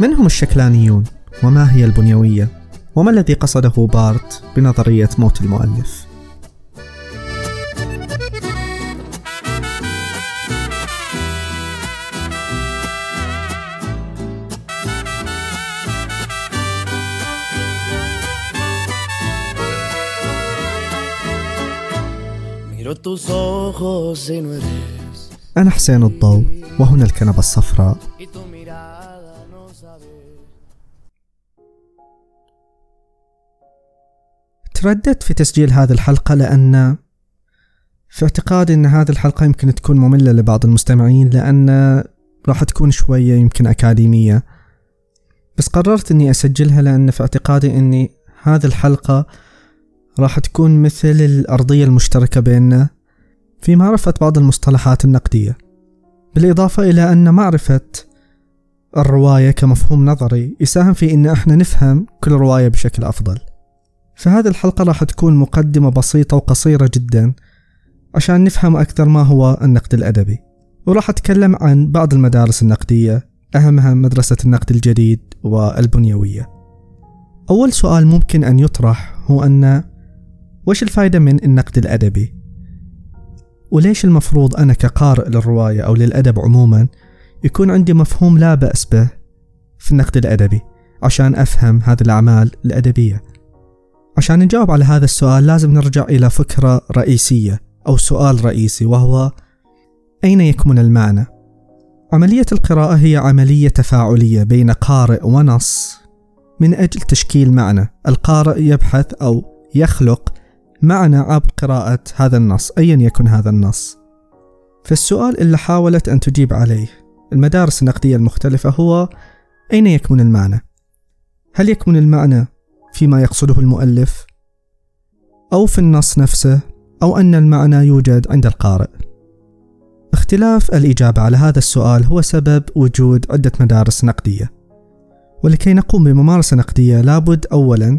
من هم الشكلانيون؟ وما هي البنيوية؟ وما الذي قصده بارت بنظرية موت المؤلف؟ أنا حسين الضوء وهنا الكنبة الصفراء ترددت في تسجيل هذه الحلقة لأن في اعتقادي أن هذه الحلقة يمكن تكون مملة لبعض المستمعين لأن راح تكون شوية يمكن أكاديمية. بس قررت أني أسجلها لأن في اعتقادي أني هذه الحلقة راح تكون مثل الأرضية المشتركة بيننا في معرفة بعض المصطلحات النقدية. بالإضافة إلى أن معرفة الرواية كمفهوم نظري يساهم في أن إحنا نفهم كل رواية بشكل أفضل. فهذه الحلقة راح تكون مقدمة بسيطة وقصيرة جدا عشان نفهم أكثر ما هو النقد الأدبي. وراح أتكلم عن بعض المدارس النقدية أهمها مدرسة النقد الجديد والبنيوية. أول سؤال ممكن أن يطرح هو أن وش الفائدة من النقد الأدبي؟ وليش المفروض أنا كقارئ للرواية أو للأدب عموما يكون عندي مفهوم لا بأس به في النقد الأدبي عشان أفهم هذه الأعمال الأدبية. عشان نجاوب على هذا السؤال لازم نرجع إلى فكرة رئيسية أو سؤال رئيسي وهو أين يكمن المعنى؟ عملية القراءة هي عملية تفاعلية بين قارئ ونص من أجل تشكيل معنى. القارئ يبحث أو يخلق معنى عبر قراءة هذا النص أيا يكن هذا النص. فالسؤال اللي حاولت أن تجيب عليه المدارس النقدية المختلفة هو أين يكمن المعنى؟ هل يكمن المعنى فيما يقصده المؤلف؟ أو في النص نفسه؟ أو أن المعنى يوجد عند القارئ؟ اختلاف الإجابة على هذا السؤال هو سبب وجود عدة مدارس نقدية ولكي نقوم بممارسة نقدية لابد أولا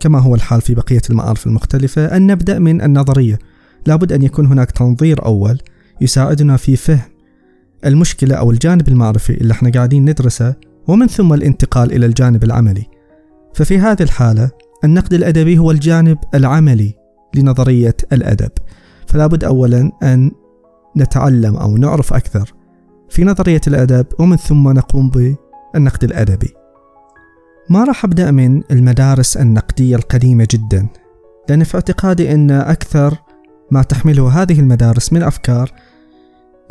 كما هو الحال في بقية المعارف المختلفة أن نبدأ من النظرية لابد أن يكون هناك تنظير أول يساعدنا في فهم المشكلة أو الجانب المعرفي اللي إحنا قاعدين ندرسه ومن ثم الانتقال إلى الجانب العملي. ففي هذه الحالة النقد الأدبي هو الجانب العملي لنظرية الأدب. فلا بد أولا أن نتعلم أو نعرف أكثر في نظرية الأدب ومن ثم نقوم بالنقد الأدبي. ما راح أبدأ من المدارس النقدية القديمة جدا لأن في اعتقادي أن أكثر ما تحمله هذه المدارس من أفكار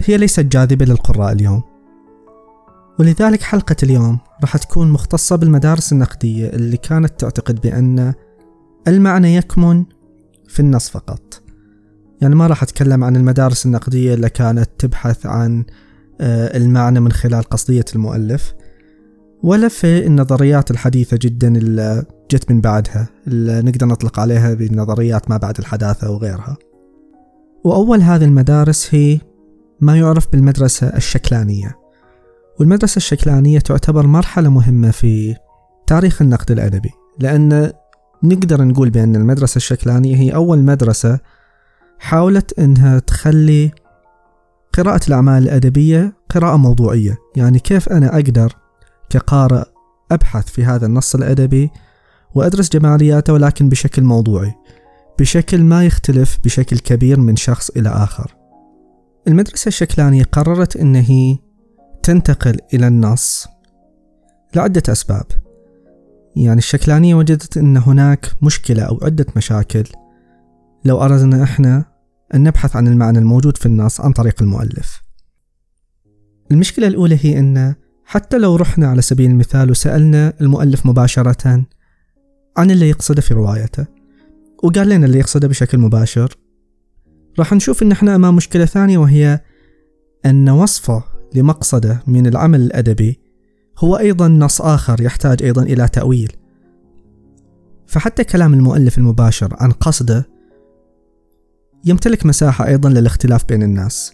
هي ليست جاذبة للقراء اليوم. ولذلك حلقة اليوم راح تكون مختصة بالمدارس النقدية اللي كانت تعتقد بأن المعنى يكمن في النص فقط. يعني ما راح أتكلم عن المدارس النقدية اللي كانت تبحث عن آه، المعنى من خلال قصدية المؤلف ولا في النظريات الحديثة جدا اللي جت من بعدها اللي نقدر نطلق عليها بنظريات ما بعد الحداثة وغيرها. وأول هذه المدارس هي ما يعرف بالمدرسة الشكلانية. والمدرسة الشكلانية تعتبر مرحلة مهمة في تاريخ النقد الأدبي لأن نقدر نقول بأن المدرسة الشكلانية هي أول مدرسة حاولت أنها تخلي قراءة الأعمال الأدبية قراءة موضوعية. يعني كيف أنا أقدر كقارئ أبحث في هذا النص الأدبي وأدرس جمالياته ولكن بشكل موضوعي بشكل ما يختلف بشكل كبير من شخص إلى آخر. المدرسة الشكلانية قررت أن هي تنتقل إلى النص لعدة أسباب. يعني الشكلانية وجدت أن هناك مشكلة أو عدة مشاكل. لو أردنا إحنا أن نبحث عن المعنى الموجود في النص عن طريق المؤلف. المشكلة الأولى هي أن حتى لو رحنا على سبيل المثال وسألنا المؤلف مباشرة عن اللي يقصده في روايته وقال لنا اللي يقصده بشكل مباشر راح نشوف إن إحنا أمام مشكلة ثانية وهي أن وصفه لمقصده من العمل الأدبي هو أيضا نص آخر يحتاج أيضا إلى تأويل. فحتى كلام المؤلف المباشر عن قصده يمتلك مساحة أيضا للاختلاف بين الناس.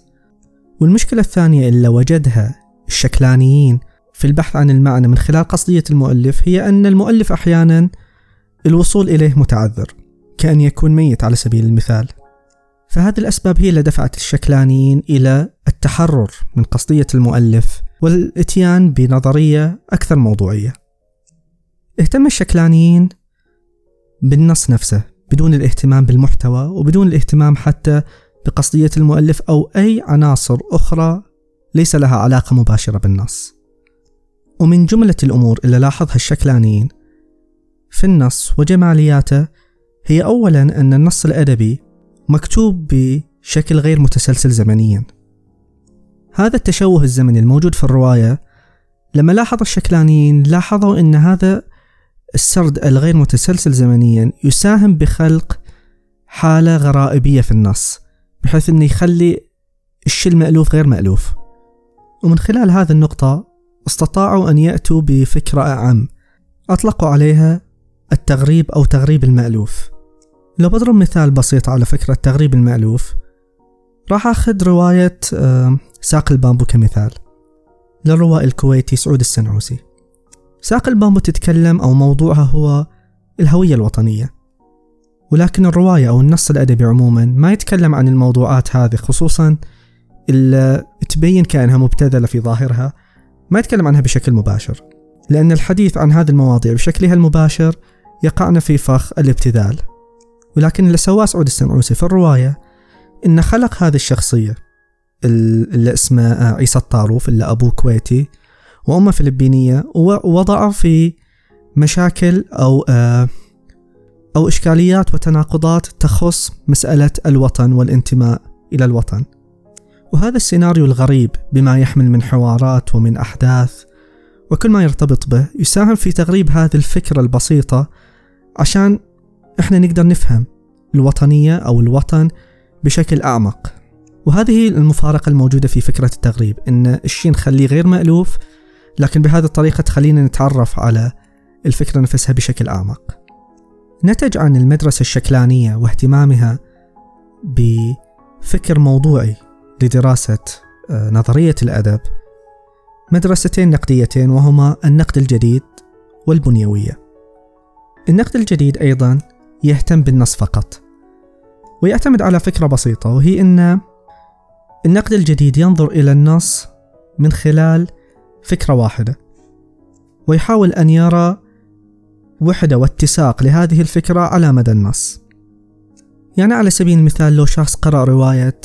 والمشكلة الثانية اللي وجدها الشكلانيين في البحث عن المعنى من خلال قصدية المؤلف هي أن المؤلف أحيانا الوصول إليه متعذر كأن يكون ميت على سبيل المثال. فهذه الأسباب هي اللي دفعت الشكلانيين إلى التحرر من قصدية المؤلف والإتيان بنظرية أكثر موضوعية. اهتم الشكلانيين بالنص نفسه بدون الاهتمام بالمحتوى وبدون الاهتمام حتى بقصدية المؤلف أو أي عناصر أخرى ليس لها علاقة مباشرة بالنص. ومن جملة الأمور اللي لاحظها الشكلانيين في النص وجمالياته هي أولا أن النص الأدبي مكتوب بشكل غير متسلسل زمنيا. هذا التشوه الزمني الموجود في الرواية لما لاحظ الشكلانيين لاحظوا أن هذا السرد الغير متسلسل زمنيا يساهم بخلق حالة غرائبية في النص بحيث أنه يخلي الشيء المألوف غير مألوف. ومن خلال هذه النقطة استطاعوا أن يأتوا بفكرة أعم أطلقوا عليها التغريب أو تغريب المألوف. لو بضرب مثال بسيط على فكرة تغريب المألوف راح أخذ رواية ساق البامبو كمثال للروائي الكويتي سعود السنعوسي. ساق البامبو تتكلم أو موضوعها هو الهوية الوطنية ولكن الرواية أو النص الأدبي عموما ما يتكلم عن الموضوعات هذه خصوصا اللي تبين كأنها مبتذلة في ظاهرها ما يتكلم عنها بشكل مباشر لأن الحديث عن هذه المواضيع بشكلها المباشر يقعنا في فخ الابتذال. ولكن اللي سواه سعود السنعوسي في الرواية إنه خلق هذه الشخصية اللي اسمه عيسى الطاروف اللي أبوه كويتي وأمه فلبينية ووضعه في مشاكل أو آه، أو إشكاليات وتناقضات تخص مسألة الوطن والانتماء إلى الوطن. وهذا السيناريو الغريب بما يحمل من حوارات ومن أحداث وكل ما يرتبط به يساهم في تغريب هذه الفكرة البسيطة عشان إحنا نقدر نفهم الوطنية أو الوطن بشكل أعمق. وهذه المفارقة الموجودة في فكرة التغريب إن الشيء نخليه غير مألوف لكن بهذه الطريقة تخلينا نتعرف على الفكرة نفسها بشكل أعمق. نتج عن المدرسة الشكلانية واهتمامها بفكر موضوعي لدراسة آه، نظرية الأدب مدرستين نقديتين وهما النقد الجديد والبنيوية. النقد الجديد أيضا يهتم بالنص فقط. ويعتمد على فكرة بسيطة وهي أن النقد الجديد ينظر إلى النص من خلال فكرة واحدة ويحاول أن يرى وحدة واتساق لهذه الفكرة على مدى النص. يعني على سبيل المثال لو شخص قرأ رواية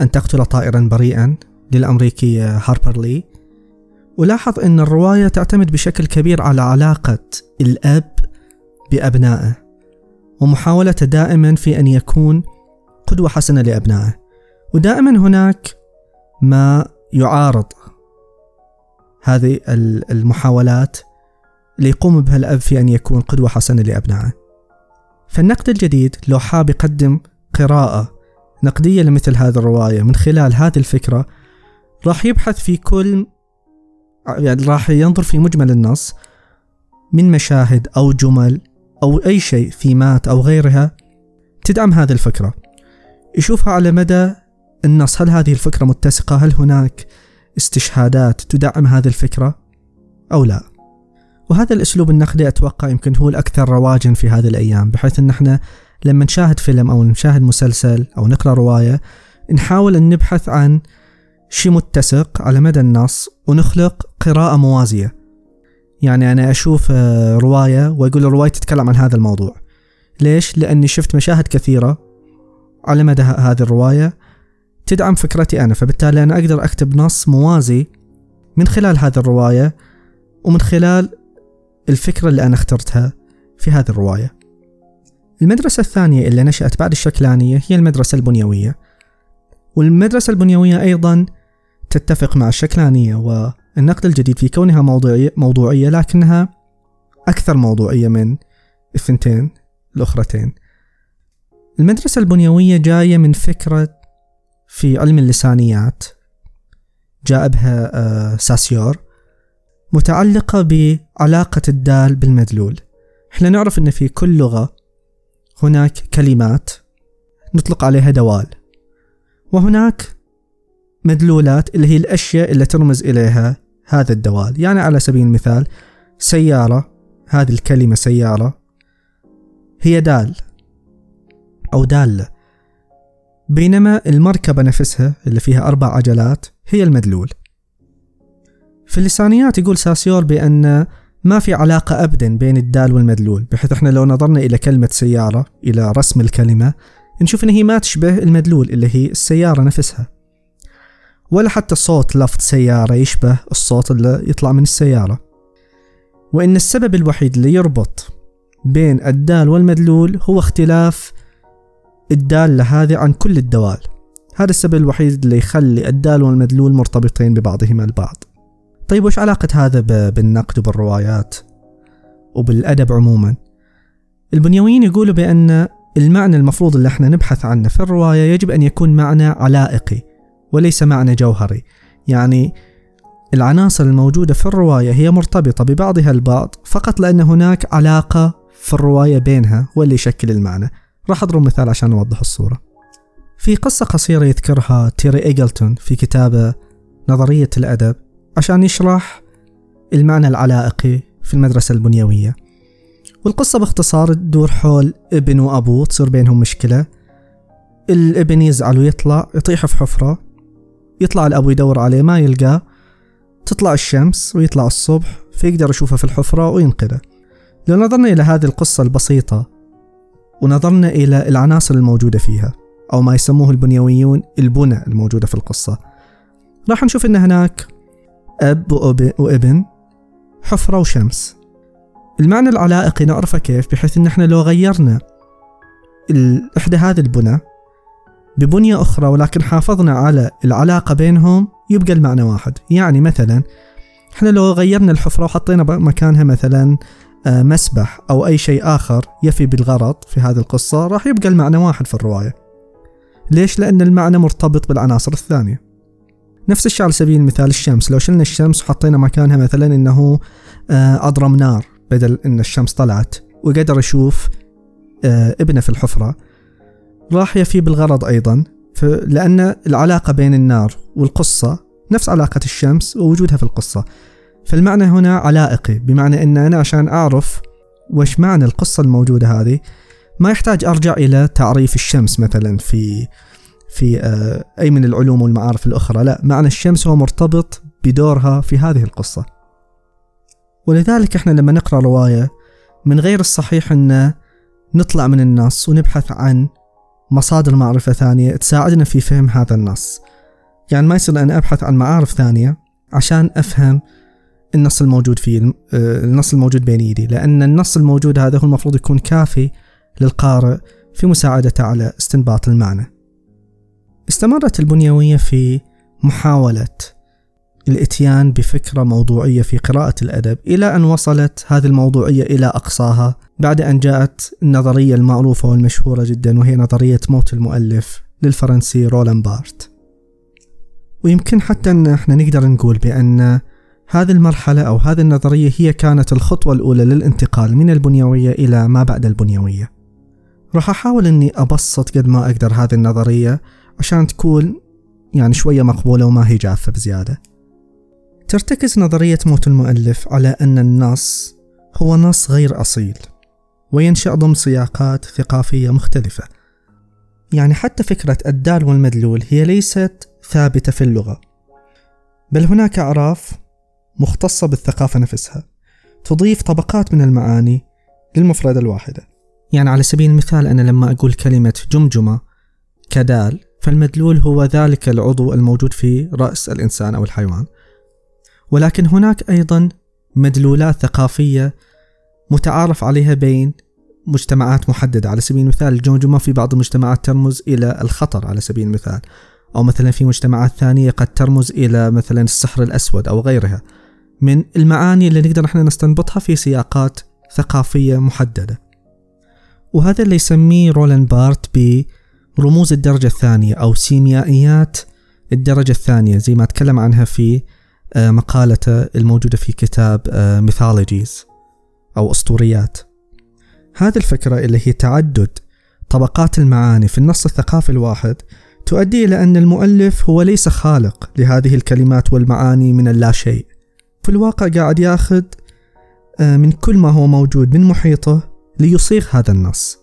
أن تقتل طائرا بريئا للأمريكي هاربر لي ولاحظ أن الرواية تعتمد بشكل كبير على علاقة الأب بأبنائه. ومحاولته دائما في أن يكون قدوة حسنة لأبنائه. ودائما هناك ما يعارض هذه المحاولات اللي يقوم بها الأب في أن يكون قدوة حسنة لأبنائه. فالنقد الجديد لو حاب يقدم قراءة نقدية لمثل هذه الرواية من خلال هذه الفكرة راح يبحث في كل يعني راح ينظر في مجمل النص من مشاهد أو جمل أو أي شيء ثيمات أو غيرها تدعم هذه الفكرة. يشوفها على مدى النص. هل هذه الفكرة متسقة؟ هل هناك استشهادات تدعم هذه الفكرة أو لا؟ وهذا الأسلوب النقدي أتوقع يمكن هو الأكثر رواجا في هذه الأيام بحيث أن إحنا لما نشاهد فيلم أو نشاهد مسلسل أو نقرأ رواية نحاول أن نبحث عن شيء متسق على مدى النص ونخلق قراءة موازية. يعني أنا أشوف آه، رواية وأقول الرواية تتكلم عن هذا الموضوع. ليش؟ لأني شفت مشاهد كثيرة على مدى هذه الرواية تدعم فكرتي أنا فبالتالي أنا أقدر أكتب نص موازي من خلال هذه الرواية ومن خلال الفكرة اللي أنا اخترتها في هذه الرواية. المدرسة الثانية اللي نشأت بعد الشكلانية هي المدرسة البنيوية. والمدرسة البنيوية أيضا تتفق مع الشكلانية والنقد الجديد في كونها موضوعية, موضوعية لكنها أكثر موضوعية من الثنتين الأخرتين المدرسة البنيوية جاية من فكرة في علم اللسانيات جاء بها آه، ساسيور متعلقة بعلاقة الدال بالمدلول. إحنا نعرف إن في كل لغة هناك كلمات نطلق عليها دوال. وهناك مدلولات اللي هي الأشياء اللي ترمز إليها هذا الدوال. يعني على سبيل المثال سيارة هذه الكلمة سيارة هي دال أو دالة بينما المركبة نفسها اللي فيها أربع عجلات هي المدلول. في اللسانيات يقول ساسيور بأن ما في علاقة أبدا بين الدال والمدلول بحيث إحنا لو نظرنا إلى كلمة سيارة إلى رسم الكلمة نشوف إن هي ما تشبه المدلول اللي هي السيارة نفسها. ولا حتى صوت لفظ سيارة يشبه الصوت اللي يطلع من السيارة. وإن السبب الوحيد اللي يربط بين الدال والمدلول هو اختلاف الدالة هذه عن كل الدوال. هذا السبب الوحيد اللي يخلي الدال والمدلول مرتبطين ببعضهما البعض. طيب وش علاقة هذا بالنقد وبالروايات وبالأدب عموما؟ البنيويين يقولوا بأن المعنى المفروض اللي إحنا نبحث عنه في الرواية يجب أن يكون معنى علائقي. وليس معنى جوهري. يعني العناصر الموجودة في الرواية هي مرتبطة ببعضها البعض فقط لأن هناك علاقة في الرواية بينها هو اللي يشكل المعنى. راح أضرب مثال عشان نوضح الصورة. في قصة قصيرة يذكرها تيري إيجلتون في كتابة نظرية الأدب عشان يشرح المعنى العلائقي في المدرسة البنيوية. والقصة باختصار تدور حول ابن وأبوه تصير بينهم مشكلة. الابن يزعل ويطلع يطيح في حفرة. يطلع الأبو يدور عليه ما يلقاه. تطلع الشمس ويطلع الصبح فيقدر يشوفه في الحفرة وينقذه. لو نظرنا إلى هذه القصة البسيطة ونظرنا إلى العناصر الموجودة فيها أو ما يسموه البنيويون البنى الموجودة في القصة. راح نشوف أن هناك أب وابن حفرة وشمس. المعنى العلائقي نعرفه كيف؟ بحيث أن إحنا لو غيرنا إحدى هذه البنى ببنية أخرى ولكن حافظنا على العلاقة بينهم يبقى المعنى واحد. يعني مثلا إحنا لو غيرنا الحفرة وحطينا مكانها مثلا آه، مسبح أو أي شيء آخر يفي بالغرض في هذه القصة راح يبقى المعنى واحد في الرواية. ليش؟ لأن المعنى مرتبط بالعناصر الثانية. نفس الشيء على سبيل المثال الشمس. لو شلنا الشمس وحطينا مكانها مثلا إنه آه، اضرم نار بدل إن الشمس طلعت وقدر يشوف آه، ابنه في الحفرة راح يفي بالغرض أيضا لأن العلاقة بين النار والقصة نفس علاقة الشمس ووجودها في القصة. فالمعنى هنا علائقي بمعنى إن أنا عشان أعرف وش معنى القصة الموجودة هذه ما يحتاج أرجع إلى تعريف الشمس مثلا في في آه، أي من العلوم والمعارف الأخرى لا معنى الشمس هو مرتبط بدورها في هذه القصة. ولذلك إحنا لما نقرأ رواية من غير الصحيح أن نطلع من النص ونبحث عن مصادر معرفة ثانية تساعدنا في فهم هذا النص. يعني ما يصير أنا أبحث عن معارف ثانية عشان أفهم النص الموجود فيه آه، النص الموجود بين يدي لأن النص الموجود هذا هو المفروض يكون كافي للقارئ في مساعدته على استنباط المعنى. استمرت البنيوية في محاولة الإتيان بفكرة موضوعية في قراءة الأدب إلى أن وصلت هذه الموضوعية إلى أقصاها بعد أن جاءت النظرية المعروفة والمشهورة جدا وهي نظرية موت المؤلف للفرنسي رولان بارت. ويمكن حتى أن إحنا نقدر نقول بأن هذه المرحلة أو هذه النظرية هي كانت الخطوة الأولى للانتقال من البنيوية إلى ما بعد البنيوية. راح أحاول أني أبسط قد ما أقدر هذه النظرية عشان تكون يعني شوية مقبولة وما هي جافة بزيادة. ترتكز نظرية موت المؤلف على أن النص هو نص غير أصيل وينشأ ضمن سياقات ثقافية مختلفة. يعني حتى فكرة الدال والمدلول هي ليست ثابتة في اللغة بل هناك أعراف مختصة بالثقافة نفسها تضيف طبقات من المعاني للمفردة الواحدة يعني على سبيل المثال أنا لما أقول كلمة جمجمة كدال فالمدلول هو ذلك العضو الموجود في رأس الإنسان أو الحيوان. ولكن هناك أيضا مدلولات ثقافية متعارف عليها بين مجتمعات محددة. على سبيل المثال الجمجمة في بعض المجتمعات ترمز إلى الخطر على سبيل المثال. أو مثلا في مجتمعات ثانية قد ترمز إلى مثلا السحر الأسود أو غيرها. من المعاني اللي نقدر إحنا نستنبطها في سياقات ثقافية محددة. وهذا اللي يسميه رولان بارت ب رموز الدرجة الثانية أو سيميائيات الدرجة الثانية زي ما تكلم عنها في مقالته الموجودة في كتاب Mythologies آه، أو أسطوريات. هذه الفكرة اللي هي تعدد طبقات المعاني في النص الثقافي الواحد تؤدي إلى أن المؤلف هو ليس خالق لهذه الكلمات والمعاني من اللا شيء في الواقع قاعد ياخذ آه، من كل ما هو موجود من محيطه ليصيغ هذا النص.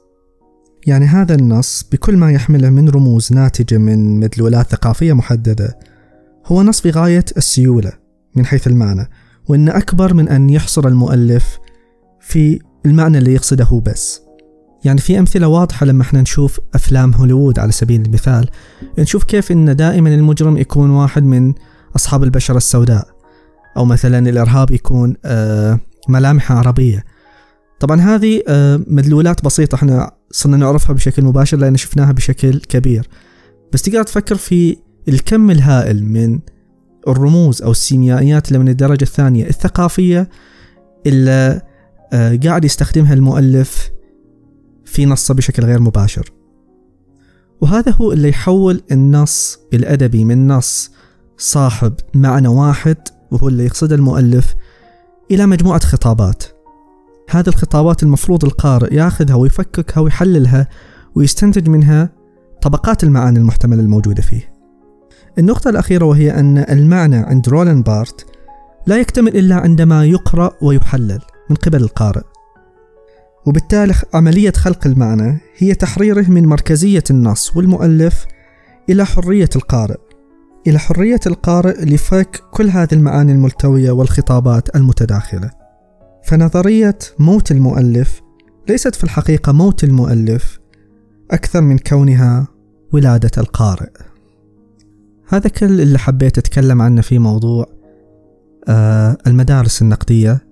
يعني هذا النص بكل ما يحمله من رموز ناتجة من مدلولات ثقافية محددة هو نص بغاية السيولة من حيث المعنى وإن أكبر من أن يحصر المؤلف في المعنى اللي يقصده بس. يعني في أمثلة واضحة لما إحنا نشوف أفلام هوليوود على سبيل المثال نشوف كيف إن دائما المجرم يكون واحد من أصحاب البشرة السوداء أو مثلا الإرهاب يكون آه، ملامحه عربية. طبعا هذه آه، مدلولات بسيطة إحنا صرنا نعرفها بشكل مباشر لأن شفناها بشكل كبير. بس تقدر تفكر في الكم الهائل من الرموز أو السيميائيات اللي من الدرجة الثانية الثقافية اللي آه، قاعد يستخدمها المؤلف في نصه بشكل غير مباشر. وهذا هو اللي يحول النص الأدبي من نص صاحب معنى واحد وهو اللي يقصده المؤلف إلى مجموعة خطابات. هذه الخطابات المفروض القارئ ياخذها ويفككها ويحللها ويستنتج منها طبقات المعاني المحتملة الموجودة فيه. النقطة الأخيرة وهي أن المعنى عند رولان بارت لا يكتمل إلا عندما يقرأ ويحلل من قبل القارئ. وبالتالي عملية خلق المعنى هي تحريره من مركزية النص والمؤلف إلى حرية القارئ إلى حرية القارئ لفك كل هذه المعاني الملتوية والخطابات المتداخلة. فنظرية موت المؤلف ليست في الحقيقة موت المؤلف أكثر من كونها ولادة القارئ. هذا كل اللي حبيت أتكلم عنه في موضوع آه المدارس النقدية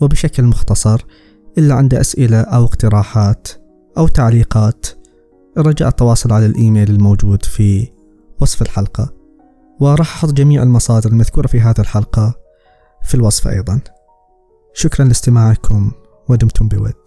وبشكل مختصر إلا عنده أسئلة أو اقتراحات أو تعليقات. رجاء التواصل على الإيميل الموجود في وصف الحلقة. وراح أحط جميع المصادر المذكورة في هذه الحلقة في الوصف أيضا. شكرا لاستماعكم ودمتم بود.